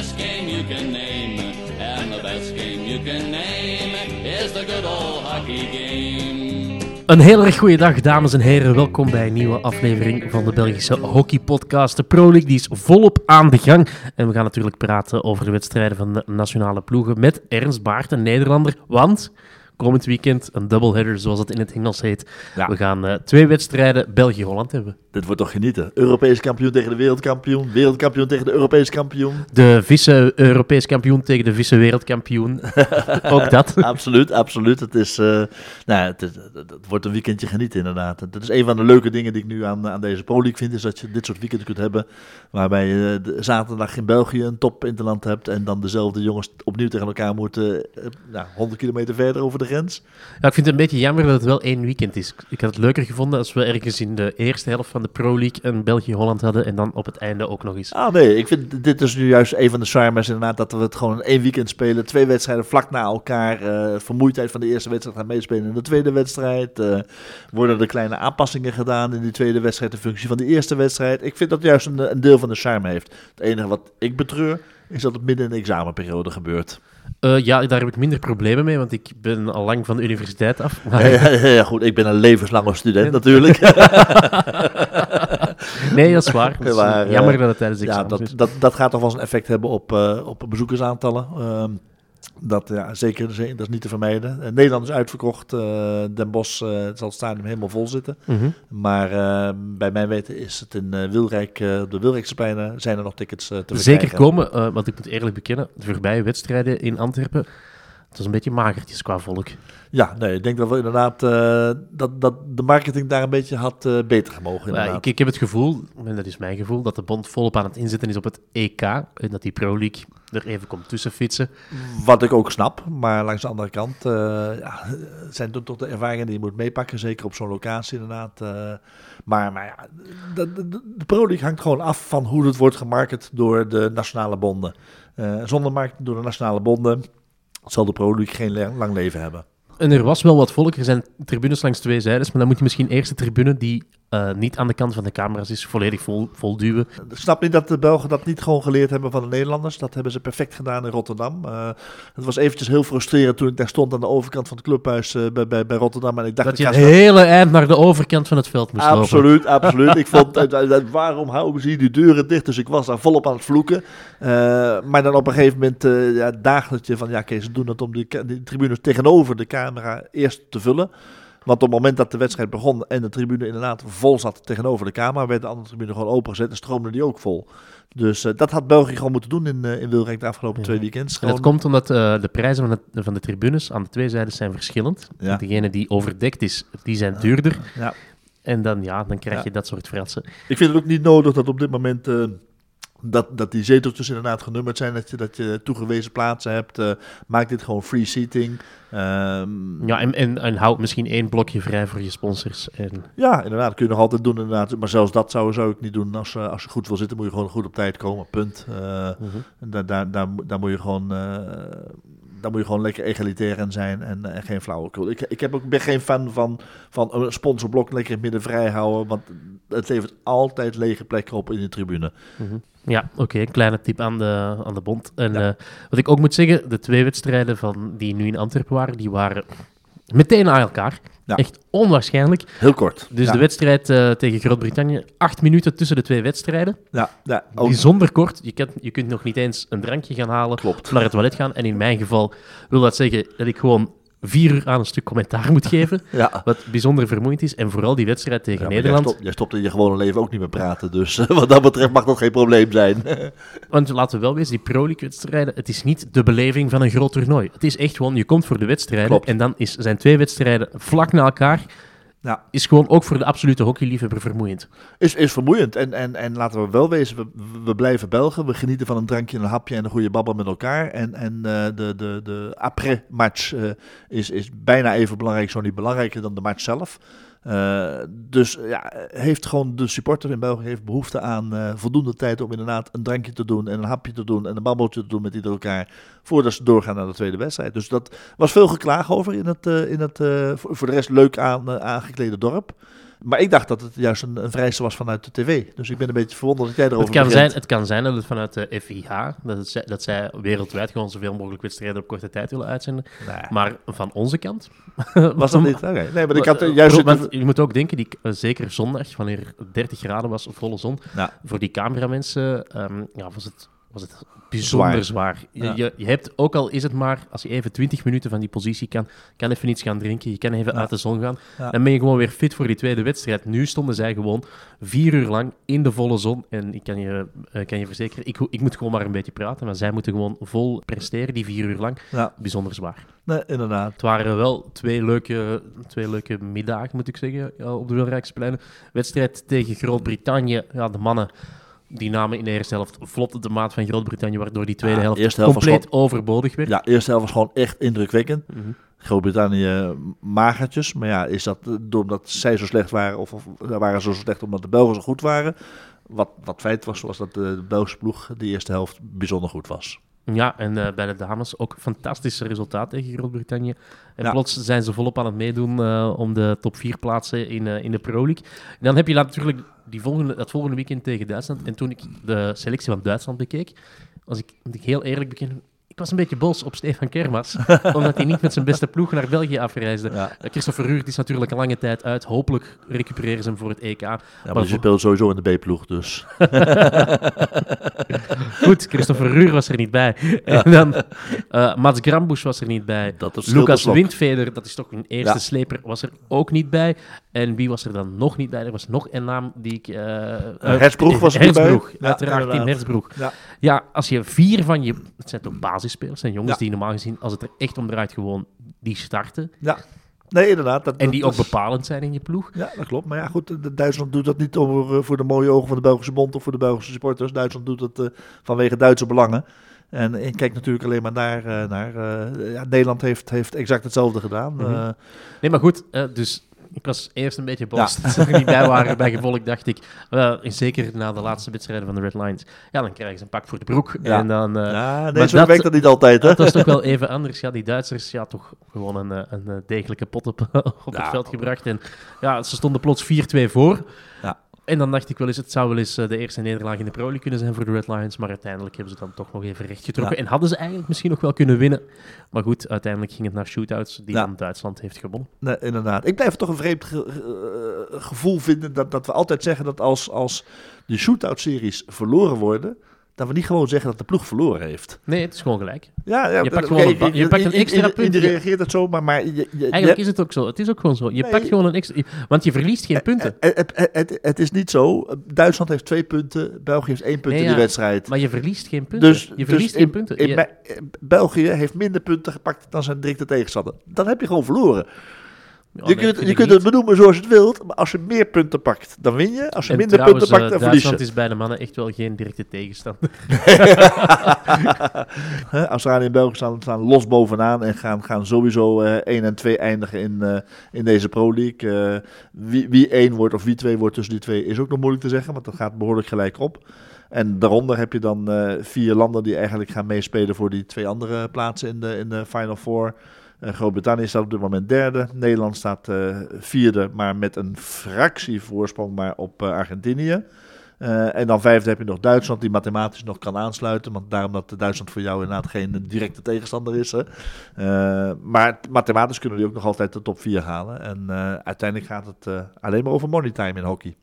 best game you can name. And the best game you can name is the good old hockey game. Een heel erg goede dag, dames en heren. Welkom bij een nieuwe aflevering van de Belgische hockeypodcast. De Pro League die is volop aan de gang. En we gaan natuurlijk praten over de wedstrijden van de nationale ploegen met Ernst Baart, een Nederlander. Want komend weekend een doubleheader, zoals het in het Engels heet. Ja. We gaan eh, twee wedstrijden België-Holland hebben. Dit wordt toch genieten. Europees kampioen tegen de wereldkampioen. Wereldkampioen tegen de Europees kampioen. De vice Europees kampioen tegen de vice wereldkampioen. Ook dat. absoluut, absoluut. Het, is, eh, nou, het, is- het, het wordt een weekendje genieten inderdaad. Dat is een van de leuke dingen die ik nu aan, aan deze Pro League vind. Is dat je dit soort weekenden kunt hebben. Waarbij je de zaterdag in België een top interland hebt. En dan dezelfde jongens opnieuw tegen elkaar moeten. eh, nou, 100 kilometer verder over de grens. Ja, ik vind het een beetje jammer dat het wel één weekend is. Ik had het leuker gevonden als we ergens in de eerste helft van de Pro League een België-Holland hadden en dan op het einde ook nog eens. Ah nee, ik vind dit is nu juist een van de charmes inderdaad. Dat we het gewoon in één weekend spelen. Twee wedstrijden vlak na elkaar. eh, vermoeidheid van de eerste wedstrijd gaan meespelen in de tweede wedstrijd. eh, worden er kleine aanpassingen gedaan in die tweede wedstrijd in functie van de eerste wedstrijd. Ik vind dat juist een, een deel van de charme heeft. Het enige wat ik betreur is dat het midden in de examenperiode gebeurt. Eh, ja, daar heb ik minder problemen mee, want ik ben al lang van de universiteit af. Maar- Ja, ja, ja, goed, ik ben een levenslange student natuurlijk. nee, dat is waar. Is, eh, Maar, jammer dat het tijdens de Ja, dat, dat, dat gaat toch wel eens een effect hebben op, eh, op bezoekersaantallen. Ehm, dat, ja, zeker, zeker, dat is niet te vermijden. Eh, Nederland is uitverkocht. eh, Den Bosch eh, zal het stadion helemaal vol zitten. Mhm. Maar bij mijn weten is het in Wilrijk, op de Wilrijkse pleinen, zijn er nog tickets te Zeker verkrijgen. komen, eh, want ik moet eerlijk bekennen, de voorbije wedstrijden in Antwerpen, het was een beetje magertjes qua volk. Ja, nee, ik denk dat we inderdaad eh, dat, dat de marketing daar een beetje had eh, beter gemogen. Inderdaad. ik, ik heb het gevoel, en dat is mijn gevoel, dat de bond volop aan het inzetten is op het EK. En dat die Pro League er even komt tussen fietsen. Wat ik ook snap, maar langs de andere kant eh, ja, zijn toch toch de ervaringen die je moet meepakken, zeker op zo'n locatie inderdaad. maar, maar ja, de, de, de Pro League hangt gewoon af van hoe het wordt gemarket door de nationale bonden. Zonder marketing door de nationale bonden zal de Pro geen lang leven hebben. En er was wel wat volk. Er zijn tribunes langs twee zijdes, maar dan moet je misschien eerst de tribune die eh, niet aan de kant van de camera's is, volledig vol, vol duwen. Ik snap niet dat de Belgen dat niet gewoon geleerd hebben van de Nederlanders. Dat hebben ze perfect gedaan in Rotterdam. Eh, het was eventjes heel frustrerend toen ik daar stond aan de overkant van het clubhuis eh, bij, bij, bij Rotterdam. En ik dacht, Dat je het hele eind naar de overkant van het veld moest lopen. Absoluut, absoluut. Ik vond, waarom houden ze hier die deuren dicht? Dus ik was daar volop aan het vloeken. Maar dan op een gegeven moment ja, daagde het je van, ja oké, ze doen dat om die, die tribunes tegenover de camera eerst te vullen. Want op het moment dat de wedstrijd begon en de tribune inderdaad vol zat tegenover de camera, werd de andere tribune gewoon opengezet en stroomde die ook vol. Dus eh, dat had België gewoon moeten doen in, eh, in Wilrijk de afgelopen Ja. twee weekends. En dat komt omdat eh, de prijzen van de, van de tribunes aan de twee zijdes zijn verschillend. Ja. Degene die overdekt is, die zijn duurder. Ja. En dan, ja, dan krijg je dat soort fratsen. Ik vind het ook niet nodig dat op dit moment dat, dat die zeteltjes inderdaad genummerd zijn, dat je, dat je toegewezen plaatsen hebt. eh, maak dit gewoon free seating. Ehm, Ja, en, en, en houd misschien één blokje vrij voor je sponsors. En, ja, inderdaad, kun je nog altijd doen inderdaad. Maar zelfs dat zou, zou ik niet doen. Als, eh, als je goed wil zitten, moet je gewoon goed op tijd komen, punt. Eh, Mhm. daar, daar, daar, daar moet je gewoon... daar moet je gewoon lekker egalitair in zijn en, en geen flauwekul. Ik, ik heb ook, ben geen fan van, van een sponsorblok lekker in het midden vrij houden. Want het levert altijd lege plekken op in de tribune. Mhm. Ja, oké, een kleine tip aan de, aan de bond. En Ja. eh, wat ik ook moet zeggen, de twee wedstrijden van, die nu in Antwerpen waren, die waren meteen aan elkaar. Ja. Echt onwaarschijnlijk. Heel kort. Dus ja. de wedstrijd eh, tegen Groot-Brittannië, acht minuten tussen de twee wedstrijden. Ja, ja ook, Bijzonder kort. Je, kan, je kunt nog niet eens een drankje gaan halen klopt. naar het toilet gaan. En in mijn geval wil dat zeggen dat ik gewoon vier uur aan een stuk commentaar moet geven. Ja. Wat bijzonder vermoeiend is. En vooral die wedstrijd tegen Ja, Nederland. Jij, stopt, jij stopt in je gewone leven ook niet meer praten. Dus wat dat betreft mag dat geen probleem zijn. Want laten we wel wezen, die Pro League wedstrijden, het is niet de beleving van een groot toernooi. Het is echt gewoon, je komt voor de wedstrijden Klopt. en dan is, zijn twee wedstrijden vlak na elkaar. Ja. Is gewoon ook voor de absolute hockeyliefhebber vermoeiend. is, is vermoeiend. En, en, en laten we wel wezen, we, we blijven Belgen. We genieten van een drankje, een hapje en een goede babbel met elkaar. En, en eh, de, de, de après-match eh, is, is bijna even belangrijk, zo niet belangrijker dan de match zelf. Eh, dus ja, heeft gewoon de supporter in België heeft behoefte aan eh, voldoende tijd om inderdaad een drankje te doen en een hapje te doen en een babbeltje te doen met ieder elkaar voordat ze doorgaan naar de tweede wedstrijd. Dus dat was veel geklaag over in het, eh, in het voor, voor de rest leuk aan, aangeklede dorp. Maar ik dacht dat het juist een, een vereiste was vanuit de tv. Dus ik ben een beetje verwonderd dat jij erover Het kan, begint. zijn, het kan zijn dat het vanuit de FIH, dat, het, dat zij wereldwijd gewoon zoveel mogelijk wedstrijden op korte tijd willen uitzenden. Nee. Maar van onze kant... Was dat niet? Nee, maar ik had eh, juist... want je moet ook denken, die, eh, zeker zondag, wanneer 30 graden was, volle zon, Ja. voor die cameramensen ehm, ja, was, het, was het bijzonder zwaar. Je, Ja. je, je hebt, ook al is het maar, als je even 20 minuten van die positie kan, kan even iets gaan drinken, je kan even Ja. uit de zon gaan, Ja. dan ben je gewoon weer fit voor die tweede wedstrijd. Nu stonden zij gewoon vier uur lang in de volle zon en ik kan je, eh, kan je verzekeren, ik, ik moet gewoon maar een beetje praten, maar zij moeten gewoon vol presteren, die vier uur lang. Bijzonder zwaar. nee, inderdaad. Het waren wel twee leuke, twee leuke middagen, moet ik zeggen, ja, op de Wilrijkspleinen. Wedstrijd tegen Groot-Brittannië. Ja, de mannen die namen in de eerste helft vlot de maat van Groot-Brittannië, waardoor die tweede Ja, helft, helft compleet overbodig werd. Ja, de eerste helft was gewoon echt indrukwekkend. Mhm. Groot-Brittannië magertjes. Maar ja, is dat eh, doordat zij zo slecht waren of, of waren ze zo slecht omdat de Belgen zo goed waren? Wat, wat feit was, was dat de Belgische ploeg de eerste helft bijzonder goed was. Ja, en eh, bij de dames ook fantastische resultaat tegen Groot-Brittannië. En Ja. plots zijn ze volop aan het meedoen eh, om de top 4 plaatsen in, eh, in de Pro League. En dan heb je natuurlijk die volgende, dat volgende weekend tegen Duitsland. En toen ik de selectie van Duitsland bekeek, was ik, moet ik heel eerlijk bekennen, ik was een beetje boos op Stefan Kermas, omdat hij niet met zijn beste ploeg naar België afreisde. Ja, Christopher Ruurt is natuurlijk een lange tijd uit. Hopelijk recupereren ze hem voor het EK. ja maar voor- je speelt sowieso in de B-ploeg, dus... Goed, Christopher Ruur was er niet bij. En dan eh, Mats Grambusch was er niet bij. Dat Lucas. Windveder, dat is toch een eerste sleper, was er ook niet bij. En wie was er dan nog niet bij? Er was nog een naam die ik... Hersbroek was er niet bij. Ja, uiteraard, Tim. Ja. Ja, als je vier van je... Het zijn toch basisspelers, zijn jongens Ja. die normaal gezien, als het er echt om draait, gewoon die starten. Ja, nee, inderdaad. Dat, En die dat ook is- bepalend zijn in je ploeg. Ja, dat klopt. Maar ja, goed, Duitsland doet dat niet over, eh, voor de mooie ogen van de Belgische bond of voor de Belgische supporters. Duitsland doet het eh, vanwege Duitse belangen. En ik kijk natuurlijk alleen maar naar. naar ja, Nederland heeft, heeft exact hetzelfde gedaan. Mhm. Nee, maar goed, dus ik was eerst een beetje boos dat ze er niet bij waren. Bij gevolg dacht ik, eh, zeker na de laatste wedstrijden van de Red Lions, ja, dan krijgen ze een pak voor de broek. Ja. En dan, eh, ja, nee, maar zo dat- werkt dat niet altijd. Hè? dat was toch wel even anders. Ja, die Duitsers, ja, toch gewoon een, eh, een eh, degelijke pot op, op Ja. het veld gebracht. En ja, ze stonden plots 4-2 voor. Ja. En dan dacht ik wel eens, het zou wel eens eh, de eerste nederlaag in de Pro League kunnen zijn voor de Red Lions. Maar uiteindelijk hebben ze dan toch nog even rechtgetrokken. Ja. En hadden ze eigenlijk misschien nog wel kunnen winnen. Maar goed, uiteindelijk ging het naar shootouts die Ja. dan Duitsland heeft gewonnen. Nee, inderdaad. Ik blijf toch een vreemd ge- eh, gevoel vinden dat, dat we altijd zeggen dat als, als de shootout-series verloren worden, dat we niet gewoon zeggen dat de ploeg verloren heeft. Nee, het is gewoon gelijk. Ja, ja Je pakt gewoon een je pakt een extra punt. Iedereen reageert het zo, maar, maar je, je, Eigenlijk is het ook zo. Het is ook gewoon zo. Je Nee. pakt gewoon een extra... Want je verliest geen punten. Het, het, het, is niet zo. Duitsland heeft twee punten, België heeft één punt Nee, in ja, die wedstrijd. Maar je verliest geen punten. Dus, je verliest dus geen in- punten. in België heeft minder punten gepakt dan zijn directe tegenstander. Dan heb je gewoon verloren. Je nee, kunt, je ik het benoemen zoals je het wilt, maar als je meer punten pakt, dan win je. Als je En minder trouwens, punten pakt, eh, dan verlies Duitsland je. is bij de mannen echt wel geen directe tegenstander. Australië en België staan, staan los bovenaan en gaan, gaan sowieso eh 1 en 2 eindigen in, eh, in deze Pro League. Wie, wie 1 wordt of wie 2 wordt tussen die twee is ook nog moeilijk te zeggen, want dat gaat behoorlijk gelijk op. En daaronder heb je dan vier landen die eigenlijk gaan meespelen voor die twee andere plaatsen in de, in de Final Four. Eh, Groot-Brittannië staat op dit moment derde. Nederland staat eh, vierde, maar met een fractie voorsprong maar op eh, Argentinië. En dan vijfde heb je nog Duitsland, die mathematisch nog kan aansluiten. Want daarom dat Duitsland voor jou inderdaad geen directe tegenstander is. Hè. Maar mathematisch kunnen die ook nog altijd de top 4 halen. En uiteindelijk gaat het alleen maar over money time in hockey.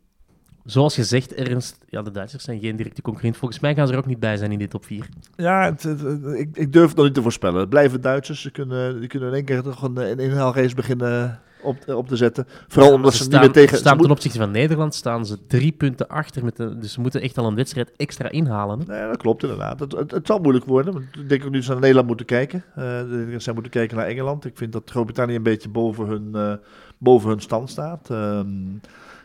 Zoals je zegt, Ernst, ja, de Duitsers zijn geen directe concurrent. Volgens mij gaan ze er ook niet bij zijn in die top 4. Ja, het- het- het- ik, ik durf het nog niet te voorspellen. Het blijven Duitsers. Ze kunnen, die kunnen in één keer toch een, een inhaalrace beginnen op, op te zetten. Vooral omdat ze, staan, niet meer tegen... staan ten moet- opzichte van Nederland staan ze drie punten achter. Met de, dus ze moeten echt al een wedstrijd extra inhalen. Hè? Nee, dat klopt inderdaad. Het, het, het zal moeilijk worden. want Ik denk ook nu ze naar Nederland moeten kijken. Eh dat zij moeten kijken naar Engeland. Ik vind dat Groot-Brittannië een beetje boven hun, eh, boven hun stand staat. Ehm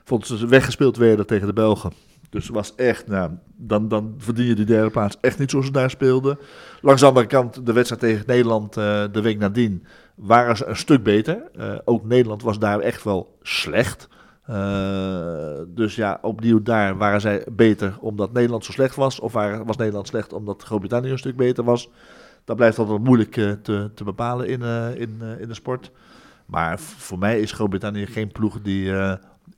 vond ze weggespeeld werden tegen de Belgen. Dus was echt, nou, dan, dan verdien je die derde plaats echt niet zoals ze daar speelden. Langs de andere kant, de wedstrijd tegen Nederland eh, de week nadien, waren ze een stuk beter. Eh, ook Nederland was daar echt wel slecht. Eh, dus ja, opnieuw daar waren zij beter omdat Nederland zo slecht was. Of was Nederland slecht omdat Groot-Brittannië een stuk beter was. Dat blijft altijd moeilijk te, te bepalen in, in, in de sport. Maar voor mij is Groot-Brittannië geen ploeg die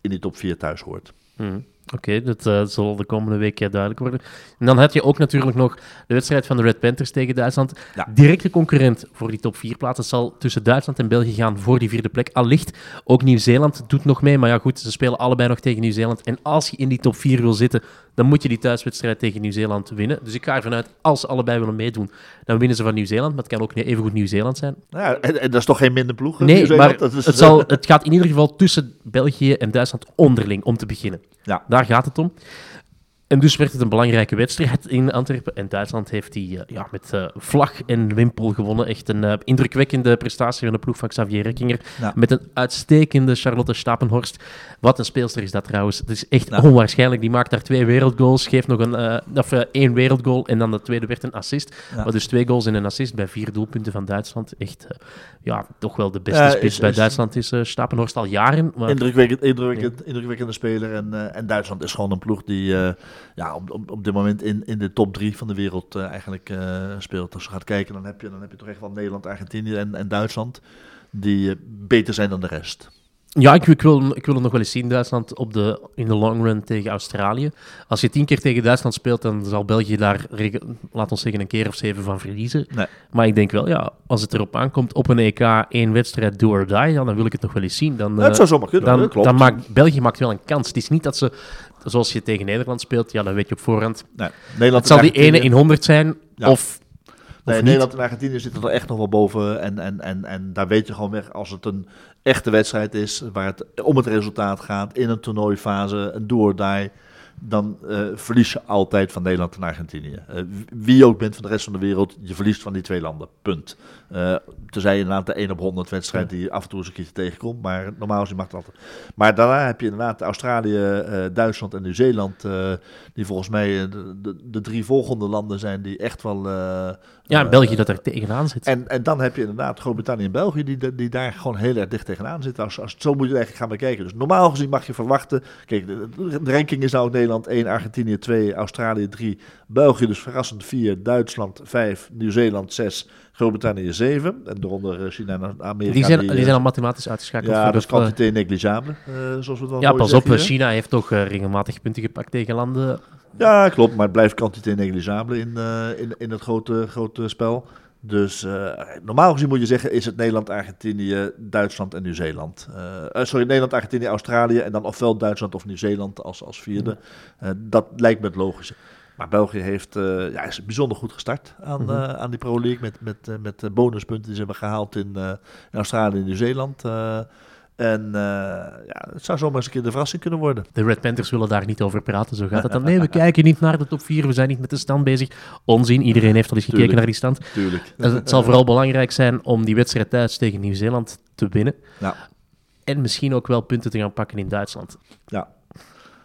in die top 4 thuis hoort. Mhm. Oké, dat eh, zal de komende week eh, duidelijk worden. En dan had je ook natuurlijk nog de wedstrijd van de Red Panthers tegen Duitsland. Ja. Directe concurrent voor die top 4 plaatsen zal tussen Duitsland en België gaan voor die vierde plek. Allicht ook Nieuw-Zeeland doet nog mee, maar ja goed, ze spelen allebei nog tegen Nieuw-Zeeland. En als je in die top 4 wil zitten, dan moet je die thuiswedstrijd tegen Nieuw-Zeeland winnen. Dus ik ga ervan uit, als ze allebei willen meedoen, dan winnen ze van Nieuw-Zeeland. Maar het kan ook even goed Nieuw-Zeeland zijn. Nou ja, en, en dat is toch geen minder ploeg? eh, Nee, maar Dat is, het, zal, het gaat in ieder geval tussen België en Duitsland onderling om te beginnen. Ja. Daar gaat het om. En dus werd het een belangrijke wedstrijd in Antwerpen. En Duitsland heeft die eh, ja, met eh, vlag en wimpel gewonnen. Echt een eh, indrukwekkende prestatie van de ploeg van Xavier Rekkinger. Ja. Met een uitstekende Charlotte Stapenhorst. Wat een speelster is dat trouwens. Het is echt Ja. onwaarschijnlijk. Die maakt daar twee wereldgoals. Geeft nog een, of, één wereldgoal. En dan de tweede werd een assist. Ja. Maar dus twee goals en een assist bij vier doelpunten van Duitsland. Echt, ja, toch wel de beste spits is- bij is- Duitsland is Stapenhorst al jaren. Maar Indrukwekkend, indrukwekkend, indrukwekkende speler. En, en Duitsland is gewoon een ploeg die ja, op, op, op dit moment in, in de top drie van de wereld eh, eigenlijk eh, speelt. Als je gaat kijken, dan heb je, dan heb je toch echt wel Nederland, Argentinië en, en Duitsland. Die eh, beter zijn dan de rest. Ja, ik, ik, wil, ik wil het nog wel eens zien, Duitsland, op de, in de long run tegen Australië. Als je tien keer tegen Duitsland speelt, dan zal België daar, laat ons zeggen, een keer of zeven van verliezen. Nee. Maar ik denk wel, ja, als het erop aankomt op een EK, één wedstrijd, do or die, ja, dan wil ik het nog wel eens zien. Dan, het zou zomaar kunnen, dan, dan maakt België maakt wel een kans. Het is niet dat ze, zoals je tegen Nederland speelt, ja, dan weet je op voorhand. Nee, Nederland Het zal die ene in 100 zijn, Ja. of, of Nee. Nederland en Argentinië zitten er echt nog wel boven. En, en, en, en daar weet je gewoon weg als het een echte wedstrijd is. Waar het om het resultaat gaat. In een toernooifase. Een do or die. Dan eh, verlies je altijd van Nederland en Argentinië. Eh, wie je ook bent van de rest van de wereld. Je verliest van die twee landen. Punt. Eh tenzij je inderdaad de 1 op 100 wedstrijd die af en toe eens een keertje tegenkomt. Maar normaal gezien mag altijd. Maar daarna heb je inderdaad Australië, eh, Duitsland en Nieuw-Zeeland. eh, die volgens mij eh, de, de, de drie volgende landen zijn die echt wel... eh, ja, en België dat er tegenaan zit. en, en dan heb je inderdaad Groot-Brittannië en België die, die daar gewoon heel erg dicht tegenaan zitten. Als, als, zo moet je het eigenlijk gaan bekijken. Dus normaal gezien mag je verwachten. Kijk, de, de ranking is nou Nederland 1, Argentinië 2, Australië 3, België dus verrassend 4, Duitsland 5, Nieuw-Zeeland 6, Groot-Brittannië 7. En daaronder eh, China en Amerika. die, zijn, eh, die zijn al mathematisch uitgeschakeld. ja, dat is eh, quantité negligible, eh, zoals we wel Ja, pas op. China heeft toch eh, regelmatig punten gepakt tegen landen. Ja, klopt, maar het blijft quantité negligible in, eh, in, in het grote, grote spel. Dus eh, normaal gezien moet je zeggen, is het Nederland, Argentinië, Duitsland en Nieuw-Zeeland. Eh, eh, sorry, Nederland, Argentinië, Australië en dan ofwel Duitsland of Nieuw-Zeeland als, als vierde. Eh, dat lijkt me het logische. Maar België heeft, eh, ja, is bijzonder goed gestart aan, Mhm. eh, aan die Pro League met, met, eh, met bonuspunten die ze hebben gehaald in, in Australië en Nieuw-Zeeland. En ja, het zou zomaar eens een keer de verrassing kunnen worden. De Red Panthers willen daar niet over praten, zo gaat het dan. Nee, we kijken niet naar de top 4, we zijn niet met de stand bezig. Onzin, iedereen heeft al eens gekeken Tuurlijk. naar die stand. Tuurlijk. Dus het zal vooral belangrijk zijn om die wedstrijd thuis tegen Nieuw-Zeeland te winnen. Ja. En misschien ook wel punten te gaan pakken in Duitsland. Ja.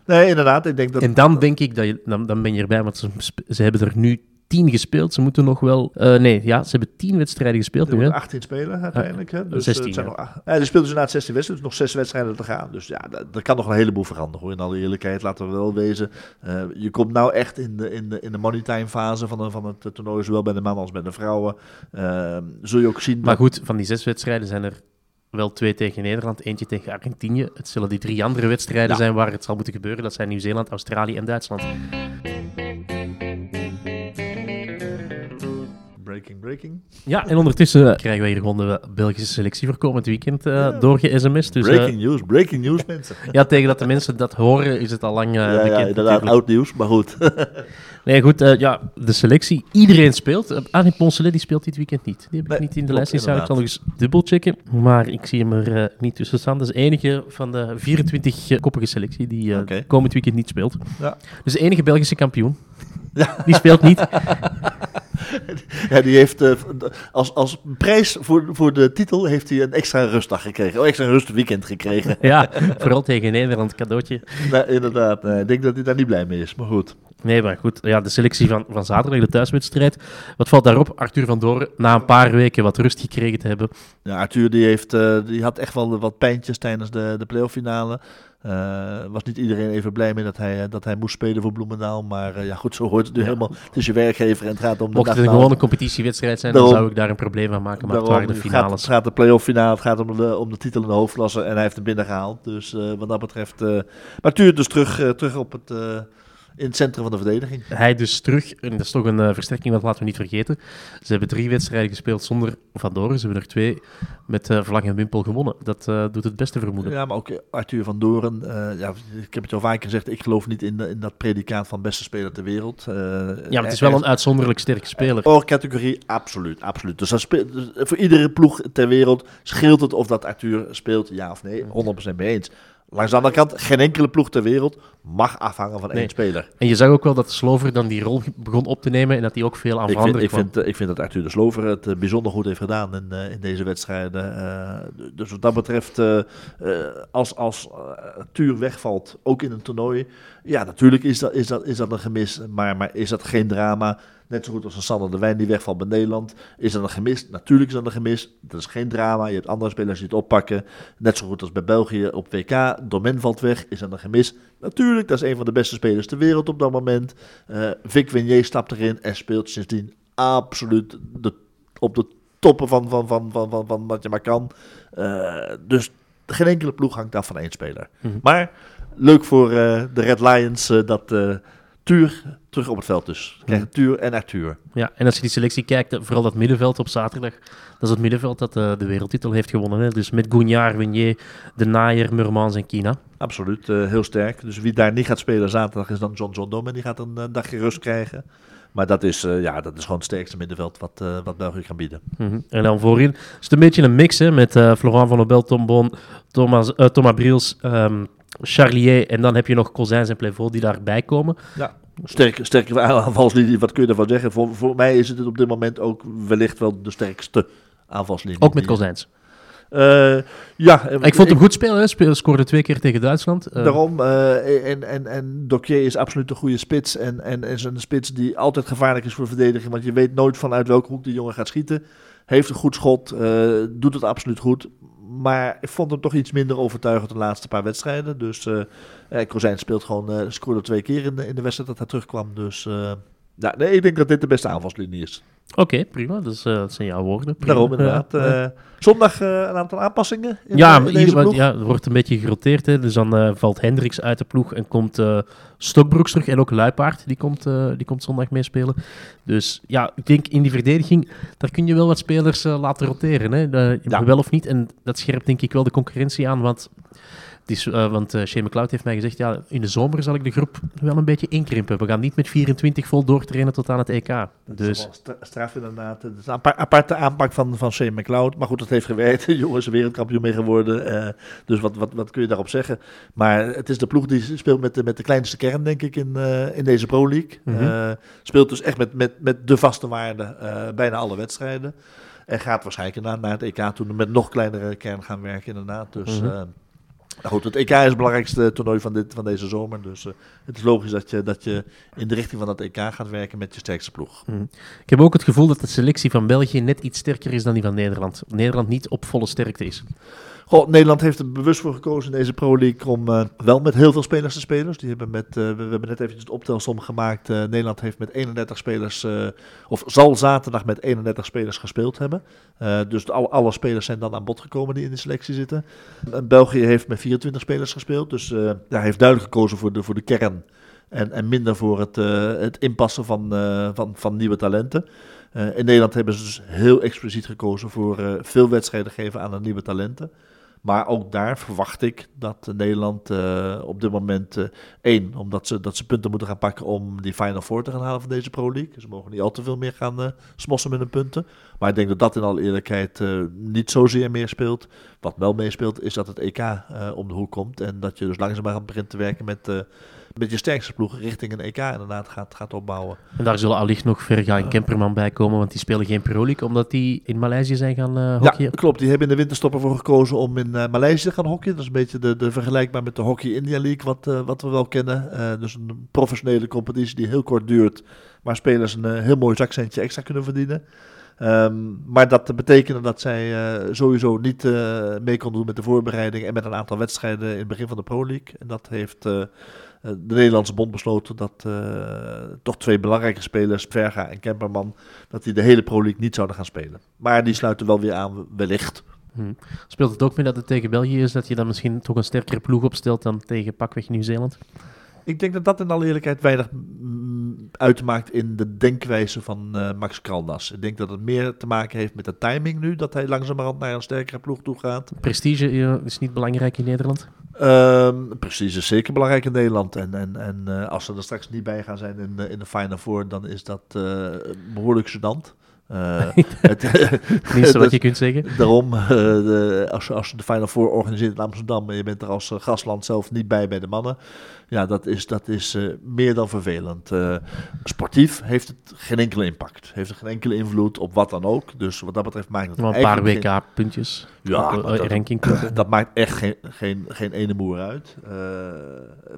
Nee, inderdaad. Ik denk dat... En dan denk ik dat je, dan, dan ben je erbij, want ze, ze hebben er nu tien gespeeld. Ze moeten nog wel. eh, nee, ja, ze hebben tien wedstrijden gespeeld Er nu. Hè? moeten 18 spelen uiteindelijk. Hè? Dus 16, het zijn ja. nog, ja, er speelden dus inderdaad 16 wedstrijden, dus nog zes wedstrijden te gaan. Dus ja, er kan nog een heleboel veranderen. Hoor. In alle eerlijkheid, laten we wel wezen. Eh, je komt nou echt in de, in de, in de money time fase van, de- van het eh, toernooi, zowel bij de mannen als bij de vrouwen. Eh, zul je ook zien Maar goed, van die zes wedstrijden zijn er wel twee tegen Nederland, eentje tegen Argentinië. Het zullen die drie andere wedstrijden Ja. zijn waar het zal moeten gebeuren. Dat zijn Nieuw-Zeeland, Australië en Duitsland. Breaking, breaking. Ja, en ondertussen krijgen wij hier gewoon de Belgische selectie voor komend weekend eh Ja. doorge-sms. Dus eh, breaking news, breaking news mensen. ja, tegen dat de mensen dat horen, is het al lang eh, ja, inderdaad, oud nieuws, maar goed. Nee, goed, eh, ja, de selectie. Iedereen speelt. Uh, Arie Poncelet, die speelt dit weekend niet. Die heb ik Nee, niet in de lijst. Ik zal nog eens dubbelchecken. Maar ik zie hem er eh, niet tussen staan. Dat is de enige van de 24-koppige selectie die eh, komend weekend niet speelt. Ja. Dus de enige Belgische kampioen. Die speelt niet. Ja, die heeft eh, als, als prijs voor, voor de titel heeft hij een extra rustdag gekregen. Oh, extra rustweekend gekregen. ja, vooral tegen Nederland cadeautje. inderdaad. Nee, ik denk dat hij daar niet blij mee is, maar goed. Nee, maar goed. Ja, de selectie van, van zaterdag, de thuiswedstrijd. Wat valt daarop? Arthur van Doren, na een paar weken wat rust gekregen te hebben. Ja, Arthur die heeft, eh, die had echt wel wat pijntjes tijdens de, de playoff finale. Uh, was niet iedereen even blij mee dat hij, dat hij moest spelen voor Bloemendaal. Maar uh, ja, goed, zo hoort het nu helemaal. Het is je werkgever en het gaat om de Mocht het een gewone competitiewedstrijd zijn, daarom, dan zou ik daar een probleem van maken. Maar daarom, het waren de finales. Het gaat, het gaat de play-off finale, het gaat om de, om de titel in de hoofdklasse. En hij heeft hem binnengehaald. Dus uh, wat dat betreft... maar Arthur dus terug, terug op het in het centrum van de verdediging. Hij dus terug, en dat is toch een uh, versterking, dat laten we niet vergeten. Ze hebben drie wedstrijden gespeeld zonder Van Doren. Ze hebben er twee met uh, Vlag en Wimpel gewonnen. Dat uh, doet het beste vermoeden. Ja, maar ook Arthur van Doren. ja, ik heb het al vaker gezegd, ik geloof niet in, in dat predicaat van beste speler ter wereld. ja, maar het is wel een uitzonderlijk sterke speler. Oh, categorie, absoluut, absoluut. Dus, dat speelt, dus voor iedere ploeg ter wereld scheelt het of dat Arthur speelt, ja of nee. 100% mee eens. Langs de andere kant, geen enkele ploeg ter wereld mag afhangen van één speler. En je zag ook wel dat Slover dan die rol begon op te nemen en dat hij ook veel aan ik veranderd vind, ik vind, ik vind dat Arthur de Slover het uh, bijzonder goed heeft gedaan in, uh, in deze wedstrijden. Uh, dus wat dat betreft, als, als Tuur wegvalt, ook in een toernooi, ja, natuurlijk is dat, is dat, is dat een gemis, maar, maar is dat geen drama. Net zo goed als een Sander de Wijn die wegvalt bij Nederland. Is dat een gemis? Natuurlijk is dat een gemis. Dat is geen drama. Je hebt andere spelers die het oppakken. Net zo goed als bij België op WK. Domen valt weg. Is dat een gemis? Natuurlijk, dat is een van de beste spelers ter wereld op dat moment. Uh, Vic Winier stapt erin en speelt sindsdien absoluut de, op de toppen van, van, van, van, van, van wat je maar kan. Uh, dus geen enkele ploeg hangt af van één speler. Mm -hmm. Maar leuk voor uh, de Red Lions dat Tuur terug op het veld dus. Krijgen hmm. Tuur en Arthur. Ja, en als je die selectie kijkt, vooral dat middenveld op zaterdag, dat is het middenveld dat uh, de wereldtitel heeft gewonnen. Hè? Dus met Gouniard, Winier, De Naaier, Murmans en Kina. Absoluut, uh, heel sterk. Dus wie daar niet gaat spelen zaterdag is dan John John Dome. Die gaat een uh, dagje rust krijgen. Maar dat is, uh, ja, dat is gewoon het sterkste middenveld wat, uh, wat België kan bieden. Mm -hmm. En dan voorin is het een beetje een mix hè, met uh, Florent van der Bel, Tom Bon, Thomas, Thomas Briels, um, Charlier en dan heb je nog Cosins en Plevaux die daarbij komen. Ja. Sterke, sterke aanvalslinie, wat kun je ervan zeggen? Voor, voor mij is het op dit moment ook wellicht wel de sterkste aanvalslinie. Ook met Cosins? Uh, ja. Ik vond hem goed spelen, Speel, scoorde twee keer tegen Duitsland. Uh. Daarom, uh, en, en, en Dokier is absoluut een goede spits. En, en, en is een spits die altijd gevaarlijk is voor de verdediging. Want je weet nooit vanuit welke hoek die jongen gaat schieten. Heeft een goed schot, doet het absoluut goed. Maar ik vond hem toch iets minder overtuigend de laatste paar wedstrijden. Dus uh, Kozijn speelt gewoon, uh, scoorde twee keer in de, in de wedstrijd dat hij terugkwam. Dus uh, ja, nee, ik denk dat dit de beste aanvalslinie is. Oké, okay, prima. Dus, uh, dat zijn jouw woorden. Prima. Daarom inderdaad. Uh, zondag uh, een aantal aanpassingen. In ja, de, in ieder, ja, er wordt een beetje geroteerd. Hè. Dus dan valt Hendricks uit de ploeg en komt Stokbroeks terug. En ook Luipaard, die komt, die komt zondag meespelen. Dus ja, ik denk in die verdediging, daar kun je wel wat spelers laten roteren. Hè. Ja. Wel of niet. En dat scherpt denk ik wel de concurrentie aan. Want is, uh, want uh, Shane McLeod heeft mij gezegd, ja, in de zomer zal ik de groep wel een beetje inkrimpen. We gaan niet met 24 vol doortrainen tot aan het EK. Dat dus. is straf inderdaad. Het is een aparte aanpak van, van Shane McLeod. Maar goed, dat heeft gewerkt. Jongens, wereldkampioen mee geworden. Uh, dus wat, wat, wat kun je daarop zeggen? Maar het is de ploeg die speelt met de, met de kleinste kern, denk ik, in, in deze Pro League. Mm -hmm. speelt dus echt met, met, met de vaste waarde bijna alle wedstrijden. En gaat waarschijnlijk naar, naar het EK toe met nog kleinere kern gaan werken, inderdaad. Dus... Mm -hmm. Nou goed, het EK is het belangrijkste toernooi van, dit, van deze zomer. Dus uh, het is logisch dat je, dat je in de richting van dat EK gaat werken met je sterkste ploeg. Mm. Ik heb ook het gevoel dat de selectie van België net iets sterker is dan die van Nederland. Nederland niet op volle sterkte is. Nederland heeft er bewust voor gekozen in deze Pro League om uh, wel met heel veel spelers te spelen. Dus die hebben met, uh, we, hebben net eventjes de optelsom gemaakt. Uh, Nederland heeft met 31 spelers, of zal zaterdag met 31 spelers gespeeld hebben. dus alle, alle, spelers zijn dan aan bod gekomen die in de selectie zitten. België heeft met 24 spelers gespeeld. Dus daar heeft duidelijk gekozen voor de, voor de kern. En, en minder voor het, het inpassen van, van, van nieuwe talenten. in Nederland hebben ze dus heel expliciet gekozen voor veel wedstrijden geven aan de nieuwe talenten. Maar ook daar verwacht ik dat Nederland uh, op dit moment uh, één, omdat ze, dat ze punten moeten gaan pakken om die Final Four te gaan halen van deze Pro League. Ze mogen niet al te veel meer gaan uh, smossen met hun punten. Maar ik denk dat dat in alle eerlijkheid niet zozeer meer speelt. Wat wel meespeelt is dat het EK om de hoek komt en dat je dus langzaam begint te werken met met je sterkste ploeg richting een EK inderdaad gaat, gaat opbouwen. En daar zullen allicht nog Verga en Kemperman bij komen, want die spelen geen Pro League, omdat die in Maleisië zijn gaan uh, hockeyen. Ja, klopt. Die hebben in de winterstop ervoor gekozen om in uh, Maleisië te gaan hockeyen. Dat is een beetje de, de vergelijkbaar met de Hockey India League, wat, uh, wat we wel kennen. dus een professionele competitie die heel kort duurt, waar spelers een heel mooi zakcentje extra kunnen verdienen. Um, maar dat betekende dat zij uh, sowieso niet uh, mee kon doen met de voorbereiding en met een aantal wedstrijden in het begin van de Pro League. En dat heeft uh, de Nederlandse bond besloten dat toch twee belangrijke spelers, Verga en Kemperman, dat die de hele Pro League niet zouden gaan spelen. Maar die sluiten wel weer aan, wellicht. Hmm. Speelt het ook mee dat het tegen België is, dat je dan misschien toch een sterkere ploeg opstelt dan tegen pakweg Nieuw-Zeeland? Ik denk dat dat in alle eerlijkheid weinig uitmaakt in de denkwijze van uh, Max Kaldas. Ik denk dat het meer te maken heeft met de timing nu, dat hij langzamerhand naar een sterkere ploeg toe gaat. Prestige uh, is niet belangrijk in Nederland? Um, prestige is zeker belangrijk in Nederland. En, en, en uh, als ze er straks niet bij gaan zijn in, in de Final Four, dan is dat behoorlijk gênant. Uh, het minste wat je kunt zeggen. Daarom, uh, de, als, als je de Final Four organiseert in Amsterdam en je bent er als gastland zelf niet bij bij de mannen, ja, dat is, dat is uh, meer dan vervelend. Uh, sportief heeft het geen enkele impact. Heeft er geen enkele invloed op wat dan ook. Dus wat dat betreft maakt het een paar WK-puntjes. Ja, dat, ranking dat maakt echt geen, geen, geen ene moer uit. Uh,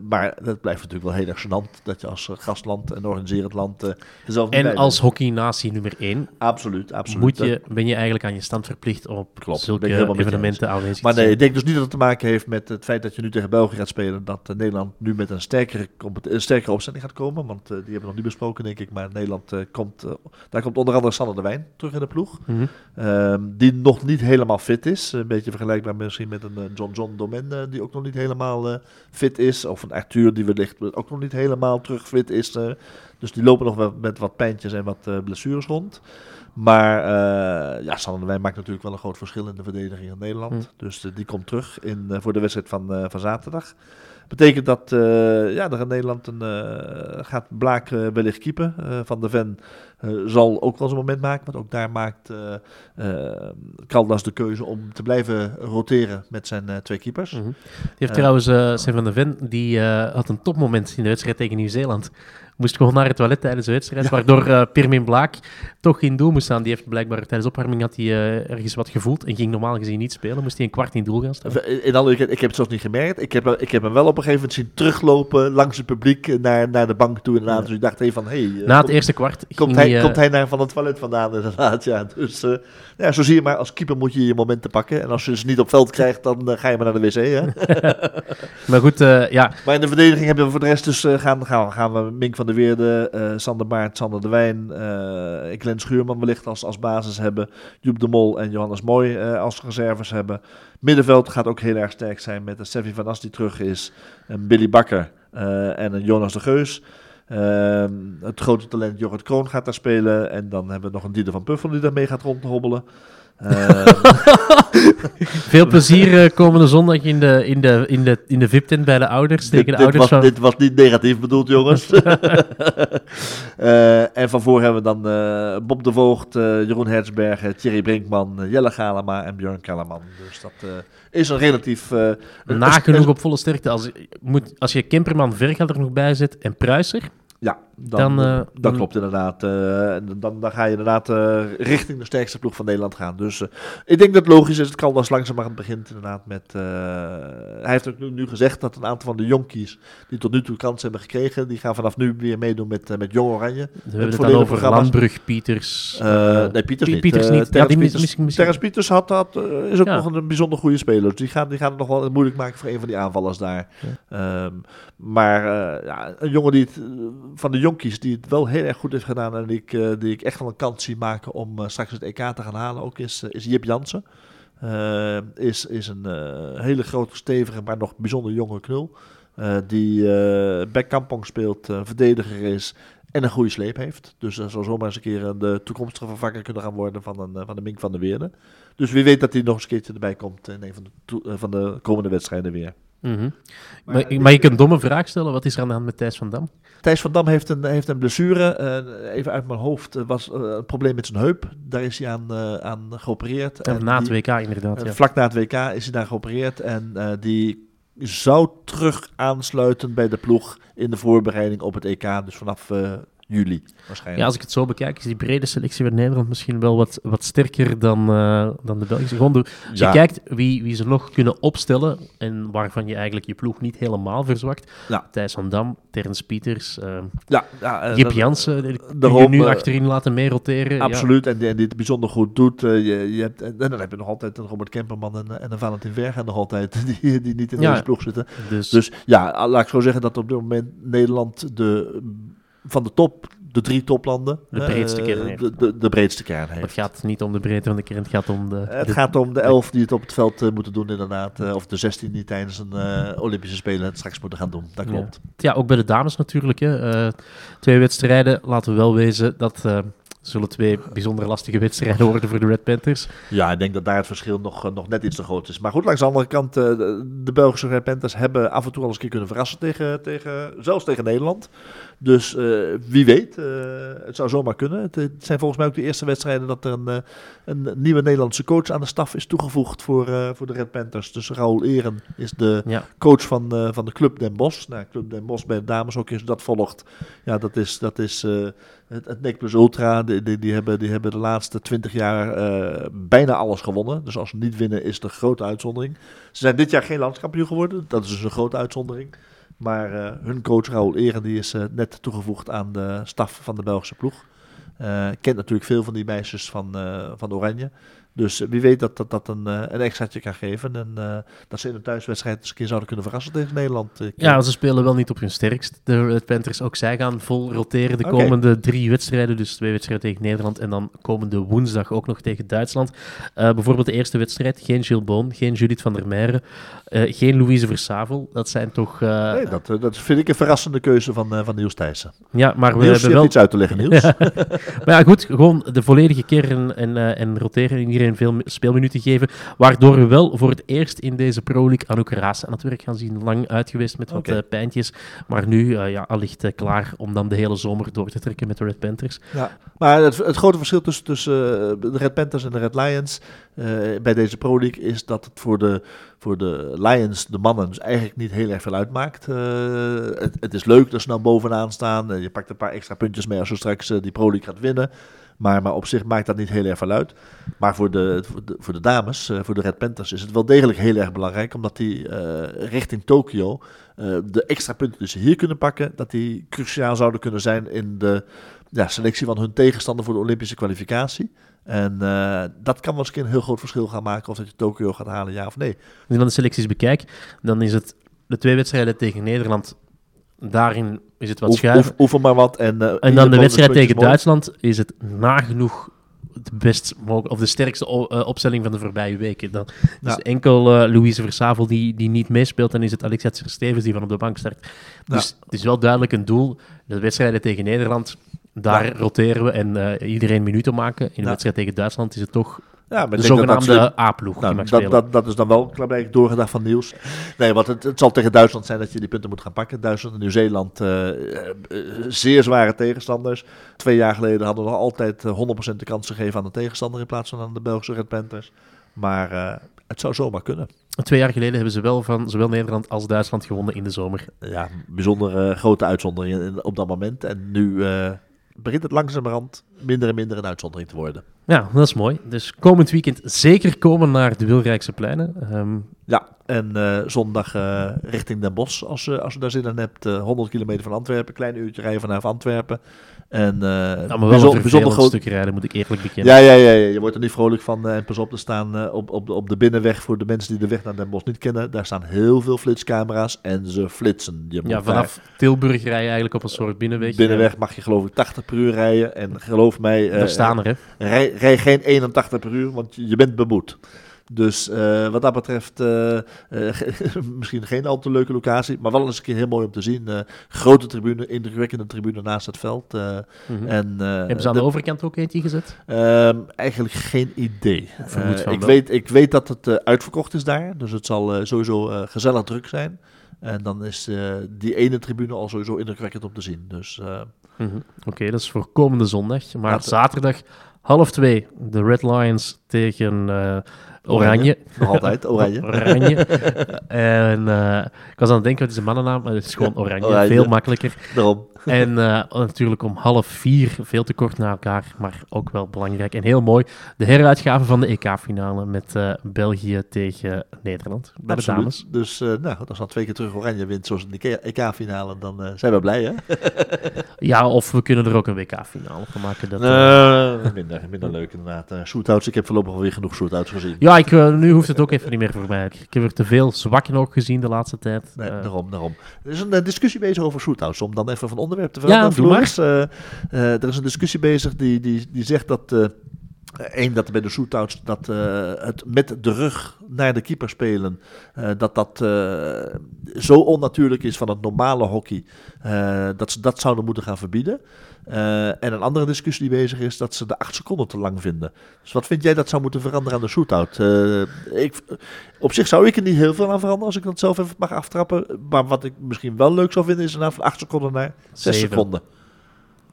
maar dat blijft natuurlijk wel heel erg gênant dat je als gastland en organiserend land uh, zelf En als hockeynatie nummer 1. Absoluut, absoluut. Moet je, ben je eigenlijk aan je stand verplicht op Klopt, zulke evenementen aanwezig Maar nee, ik denk dus niet dat het te maken heeft met het feit dat je nu tegen België gaat spelen. Dat Nederland nu met een sterkere, een sterkere opstelling gaat komen. Want uh, die hebben we nog niet besproken, denk ik. Maar Nederland komt, daar komt onder andere Sander de Wijn terug in de ploeg. Mm -hmm. um, die nog niet helemaal fit is. Een beetje vergelijkbaar misschien met een John John Domen, die ook nog niet helemaal fit is. Of een Arthur die wellicht ook nog niet helemaal terug fit is. dus die lopen nog wel met wat pijntjes en wat blessures rond. Maar uh, ja, Sander de Wijn maakt natuurlijk wel een groot verschil in de verdediging in Nederland. Mm. Dus uh, die komt terug in, uh, voor de wedstrijd van, van zaterdag. Betekent dat ja, er in Nederland een, gaat Blaak wellicht keeper. van de Ven zal ook wel zijn moment maken. Want ook daar maakt Caldas de keuze om te blijven roteren met zijn twee keepers. Mm -hmm. Die heeft trouwens, Sven van de Ven, die had een topmoment in de wedstrijd tegen Nieuw-Zeeland moest gewoon naar het toilet tijdens de wedstrijd, ja. waardoor uh, Pirmin Blaak toch in doel moest staan. Die heeft blijkbaar tijdens opwarming had hij uh, ergens wat gevoeld en ging normaal gezien niet spelen. Moest hij een kwart in doel gaan staan. In alle, ik, ik heb het zelfs niet gemerkt. Ik heb, ik heb hem wel op een gegeven moment zien teruglopen langs het publiek naar, naar de bank toe. Inderdaad. Ja. Dus ik dacht even van, hey, uh, Na het eerste kwart komt hij, hij komt hij naar van het toilet vandaan inderdaad. Ja, dus ja, zo zie je maar, als keeper moet je je momenten pakken. En als je ze niet op veld krijgt, dan ga je maar naar de wc. Hè? maar goed, ja. Maar in de verdediging hebben we voor de rest dus gaan, gaan, gaan we Mink van der Weerde, Sander Baart, Sander de Wijn, uh, Glenn Schuurman wellicht als, als basis hebben. Joep de Mol en Johannes Mooi als reserves hebben. Middenveld gaat ook heel erg sterk zijn met een van As die terug is. Een Billy Bakker en een Jonas de Geus. Het grote talent Jorrit Kroon gaat daar spelen. En dan hebben we nog een Dieder van Puffel die daarmee gaat rondhobbelen. Veel plezier uh, komende zondag in de, in de, in de, in de VIP-tent bij de ouders. Dit, de dit, ouders was, van... dit was niet negatief bedoeld, jongens. uh, en van voor hebben we dan uh, Bob de Voogd, Jeroen Hertzbergen, Thierry Brinkman, Jelle Galema en Björn Kellerman. Dus dat is een relatief... Nagenoeg op volle sterkte. Als, moet, als je Kemperman Vergel er nog bij zet en Pruiser... Ja, dan, dan, uh, dat dan, klopt inderdaad. Uh, dan, dan ga je inderdaad richting de sterkste ploeg van Nederland gaan. Dus ik denk dat het logisch is. Het kan als langzamerhand begint inderdaad met... hij heeft ook nu, nu, gezegd dat een aantal van de jonkies die tot nu toe kans hebben gekregen... die gaan vanaf nu weer meedoen met, met Jong Oranje. We hebben het dan over Landbrug, Pieters... nee, Pieters niet. Pieters niet. ja, die Pieters, misschien, misschien. Pieters had, had, is ook ja. nog een bijzonder goede speler. Dus die gaan, die gaan het nog wel moeilijk maken voor een van die aanvallers daar. Ja. Um, maar ja, een jongen die het, van de die het wel heel erg goed heeft gedaan en die ik, uh, die ik echt wel een kans zie maken om uh, straks het EK te gaan halen, ook is, uh, is Jip Jansen. is, is een hele grote, stevige, maar nog bijzonder jonge knul. die bij Kampong speelt, verdediger is en een goede sleep heeft. Dus dat zal zomaar eens een keer de toekomstige vervanger kunnen gaan worden van, een, van de Mink van de Weerde. Dus wie weet dat hij nog eens een keertje erbij komt in een van de, van de komende wedstrijden weer. Mm -hmm. maar, maar, maar, je kunt een domme vraag stellen. Wat is er aan de hand met Thijs van Dam? Thijs van Dam heeft een, heeft een blessure. Uh, even uit mijn hoofd uh, was uh, een probleem met zijn heup. Daar is hij aan, aan geopereerd. En, en na het WK inderdaad. Ja. Vlak na het WK is hij daar geopereerd. En die zou terug aansluiten bij de ploeg in de voorbereiding op het EK. Dus vanaf eh, juli waarschijnlijk. Ja, als ik het zo bekijk, is die brede selectie van Nederland misschien wel wat, wat sterker dan, eh, dan de Belgische. Gewoon door- als Ja. je kijkt wie, wie ze nog kunnen opstellen en waarvan je eigenlijk je ploeg niet helemaal verzwakt. Ja. Thijs van Dam, Terence Pieters, eh ja, ja, Gip dat- Jansen, die je nu eh, achterin laten meeroteren. Ja. Absoluut, en, die, en die het bijzonder goed doet. Je, je hebt, en dan heb je nog altijd een Robert Kemperman en, en een Valentin Verga nog altijd, die, die niet in Ja. deze ploeg zitten. Dus, Dus ja, laat ik zo zeggen dat op dit moment Nederland de, van de top, de drie toplanden, De eh, breedste kern heeft. de, de, de breedste kern het heeft. gaat niet om de breedte van de kern, het gaat om de... Het de- gaat om de elf die het op het veld eh, moeten doen inderdaad. eh, of de 16 die tijdens een eh, Olympische Spelen het straks moeten gaan doen. Dat klopt. Ja, ook bij de dames natuurlijk. Hè. Eh, twee wedstrijden, laten we wel wezen, dat eh, zullen twee bijzonder lastige wedstrijden worden voor de Red Panthers. Ja, ik denk dat daar het verschil nog, eh, nog net iets te groot is. Maar goed, langs de andere kant, eh, de, Belgische Red Panthers hebben af en toe al eens een keer kunnen verrassen tegen, tegen zelfs tegen Nederland. Dus eh, wie weet, het zou zomaar kunnen. Het, het zijn volgens mij ook de eerste wedstrijden dat er een, een nieuwe Nederlandse coach aan de staf is toegevoegd voor, voor de Red Panthers. Dus Raoul Eren is de Ja, coach van, van de Club Den Bosch. Nou, Club Den Bosch bij de dames ook eens dat volgt. Ja, dat is, dat is het, het NEC Plus Ultra. Die, die, hebben, die hebben de laatste twintig jaar eh, bijna alles gewonnen. Dus als ze niet winnen is het een grote uitzondering. Ze zijn dit jaar geen landskampioen geworden. Dat is dus een grote uitzondering. Maar eh, hun coach Raoul Eren die is eh, net toegevoegd aan de staf van de Belgische ploeg. Kent natuurlijk veel van die meisjes van, van Oranje. Dus eh, wie weet dat dat, dat een, eh, een extraatje kan geven. En eh, dat ze in een thuiswedstrijd eens een keer zouden kunnen verrassen tegen Nederland. Ik, ja eh, ze spelen wel niet op hun sterkst. De Red Panthers, ook zij gaan vol roteren de komende drie wedstrijden. Dus twee wedstrijden tegen Nederland en dan komende woensdag ook nog tegen Duitsland. Bijvoorbeeld de eerste wedstrijd, geen Gilles Boon, geen Judith van der Meijeren, geen Louise Versavel. Dat zijn toch... nee, dat, dat vind ik een verrassende keuze van, van Niels Thijssen. ja, maar we Niels, hebben wel... iets uit te leggen, Niels. Maar ja, goed, gewoon de volledige kern en, en roteren en iedereen veel mi- speelminuten geven. Waardoor we wel voor het eerst in deze Pro League Anouk Raas aan het werk gaan zien. Lang uit geweest met wat Oké. eh, pijntjes. Maar nu eh, ja, allicht eh, klaar om dan de hele zomer door te trekken met de Red Panthers. Ja, maar het, het grote verschil tussen, tussen de Red Panthers en de Red Lions bij deze Pro League is dat het voor de, voor de Lions, de mannen, dus eigenlijk niet heel erg veel uitmaakt. Het, het is leuk dat ze nou bovenaan staan. Je pakt een paar extra puntjes mee als je straks die Pro League gaat winnen. Maar, maar op zich maakt dat niet heel erg veel uit. Maar voor de, voor de, dames, eh, voor de Red Panthers, is het wel degelijk heel erg belangrijk. Omdat die eh, richting Tokio eh, de extra punten die ze hier kunnen pakken, dat die cruciaal zouden kunnen zijn in de ja, selectie van hun tegenstander voor de Olympische kwalificatie. En dat kan wel eens een heel groot verschil gaan maken of dat je Tokio gaat halen, ja of nee. Als dan de selecties bekijk, dan is het de twee wedstrijden tegen Nederland. Daarin is het wat Oef, schuiven. oef- oefen maar wat. En, eh, En dan de wedstrijd tegen mooi. Duitsland is het nagenoeg de best mogelijk, of de sterkste eh, opstelling van de voorbije weken. Dan is Ja. enkel eh, Louise Versavel die, die niet meespeelt, dan is het Alexia Stevens die van op de bank start. Dus het is wel duidelijk een doel. De wedstrijden tegen Nederland, daar Ja. roteren we en iedereen minuten maken. In de wedstrijd tegen Duitsland is het toch Ja, maar de zogenaamde A-ploeg Nou, dat, dat, dat is dan wel klaarblijkelijk doorgedacht van Niels. Nee, want het, het zal tegen Duitsland zijn dat je die punten moet gaan pakken. Duitsland en Nieuw-Zeeland, eh, eh, eh, zeer zware tegenstanders. Twee jaar geleden hadden we nog altijd eh, 100% de kans gegeven aan de tegenstander in plaats van aan de Belgische Red Panthers. Maar eh, het zou zomaar kunnen. Twee jaar geleden hebben ze wel van zowel Nederland als Duitsland gewonnen in de zomer. Ja, bijzonder eh, grote uitzondering in- op dat moment. En nu eh, begint het langzamerhand minder en minder een uitzondering te worden. Ja, dat is mooi. Dus komend weekend zeker komen naar de Wilrijkse pleinen. Ehm, Ja, en eh, zondag eh, richting Den Bosch, als, je als je daar zin in hebt. eh 100 kilometer van Antwerpen, klein uurtje rijden vanaf Antwerpen. En, eh maar wel bijzonder- een bijzonder groot. stuk rijden, moet ik eerlijk bekennen. Ja, ja, ja, ja, je wordt er niet vrolijk van. eh, En pas op, er staan eh, op, op, de, op de binnenweg, voor de mensen die de weg naar Den Bosch niet kennen, daar staan heel veel flitscamera's en ze flitsen. Je Ja, vanaf Tilburg rij je eigenlijk op een soort binnenweg. binnenweg mag je geloof ik 80 per uur rijden. En geloof mij, Daar staan er, hè. Rij, rij geen 81 per uur, want je, je bent beboet. Dus eh, wat dat betreft, eh, eh, misschien geen al te leuke locatie, maar wel eens een keer heel mooi om te zien. Grote tribune, indrukwekkende tribune naast het veld. Mhm. en, Hebben ze aan de, overkant ook eentje gezet? Ehm, eigenlijk geen idee. ik, weet, ik weet dat het uitverkocht is daar, dus het zal sowieso gezellig druk zijn. En dan is die ene tribune al sowieso indrukwekkend om te zien. Dus Mhm. Oké, dat is voor komende zondag. Maar Laten- zaterdag half twee, de Red Lions tegen Oranje. Nog altijd, Oranje. Oranje. en eh, ik was aan het denken, wat is een mannennaam? Maar het is gewoon Oranje. Oranje. Veel makkelijker. Daarom. En eh, natuurlijk om half vier, veel te kort na elkaar, maar ook wel belangrijk en heel mooi. De heruitgave van de EK-finale met eh, België tegen Nederland. Bij de dames. Dus nou, als dan twee keer terug Oranje wint, zoals in de EK-finale, dan zijn we blij, hè? Ja, of we kunnen er ook een WK-finale van maken. Dat, minder, minder leuk inderdaad. Shootouts, ik heb voorlopig alweer genoeg shootouts gezien. Ja, ik, eh, nu hoeft het ook even niet meer voor mij. Ik heb er te veel zwakken ook gezien de laatste tijd. Nee, Eh, daarom, daarom. Er is een eh, discussie bezig over shootouts, om dan even van onderwerp te veranderen. maar. Floris. Er is een discussie bezig die, die, die zegt dat... Eén, dat bij de shootouts dat het met de rug naar de keeper spelen, dat dat zo onnatuurlijk is van het normale hockey, dat ze dat zouden moeten gaan verbieden. Eh, en een andere discussie die bezig is, dat ze de acht seconden te lang vinden. Dus wat vind jij dat zou moeten veranderen aan de shootout? Eh, ik, op zich zou ik er niet heel veel aan veranderen als ik dat zelf even mag aftrappen. Maar wat ik misschien wel leuk zou vinden, is inderdaad van acht seconden naar zes Zeven. seconden.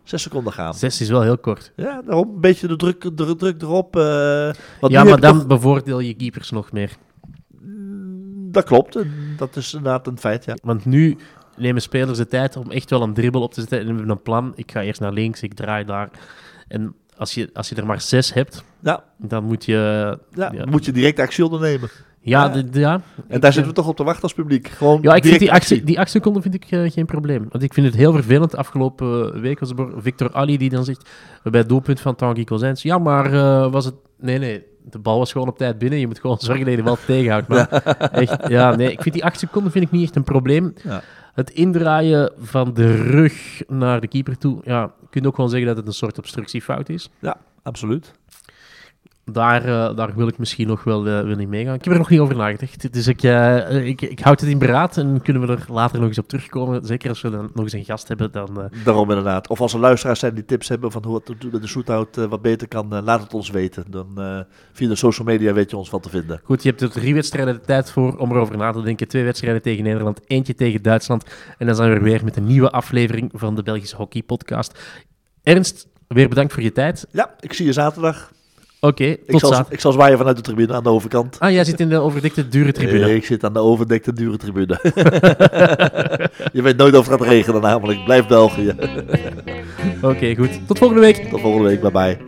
Zes seconden gaan. Zes is wel heel kort. Ja, daarom een beetje de druk, de druk erop. eh, ja, maar dan bevoordeel je keepers nog meer. Dat klopt, dat is inderdaad een feit, ja. Want nu nemen spelers de tijd om echt wel een dribbel op te zetten en hebben een plan. Ik ga eerst naar links, ik draai daar. En als je, als je er maar zes hebt, Ja, dan moet je... ja, Ja. moet je direct actie ondernemen. Ja, Ja. de- ja. En daar zitten we toch op te wachten als publiek. Gewoon Ja, ik vind die, actie, die acht seconden vind ik eh, geen probleem. Want ik vind het heel vervelend. Afgelopen week was er Victor Ali die dan zegt bij het doelpunt van Tanguy Kozijns. Ja, maar eh, was het... Nee, nee. De bal was gewoon op tijd binnen. Je moet gewoon zorgen dat je de bal tegenhoudt. Maar echt, ja, nee. Ik vind die acht seconden vind ik niet echt een probleem. Ja. Het indraaien van de rug naar de keeper toe. Ja, je kunt ook gewoon zeggen dat het een soort obstructiefout is. Ja, absoluut. Daar, eh, daar wil ik misschien nog wel, eh, wel in meegaan. Ik heb er nog niet over nagedacht. Dus ik, eh, ik, ik houd het in beraad en kunnen we er later nog eens op terugkomen. Zeker als we dan nog eens een gast hebben. Dan, Daarom inderdaad. Of als er luisteraars zijn die tips hebben van hoe het met de shootout wat beter kan, laat het ons weten. Dan via de social media weet je ons wat te vinden. Goed, je hebt er drie wedstrijden de tijd voor om erover na te denken. Twee wedstrijden tegen Nederland, eentje tegen Duitsland. En dan zijn we er weer met een nieuwe aflevering van de Belgische Hockey Podcast. Ernst, weer bedankt voor je tijd. Ja, ik zie je zaterdag. Oké, Ik tot zal, zaterdag. ik zal zwaaien vanuit de tribune aan de overkant. Ah, jij zit in de overdekte dure tribune. Eh, ik zit aan de overdekte dure tribune. je weet nooit of het gaat regenen namelijk. Blijf België. Oké, goed. Tot volgende week. Tot volgende week. Bye bye.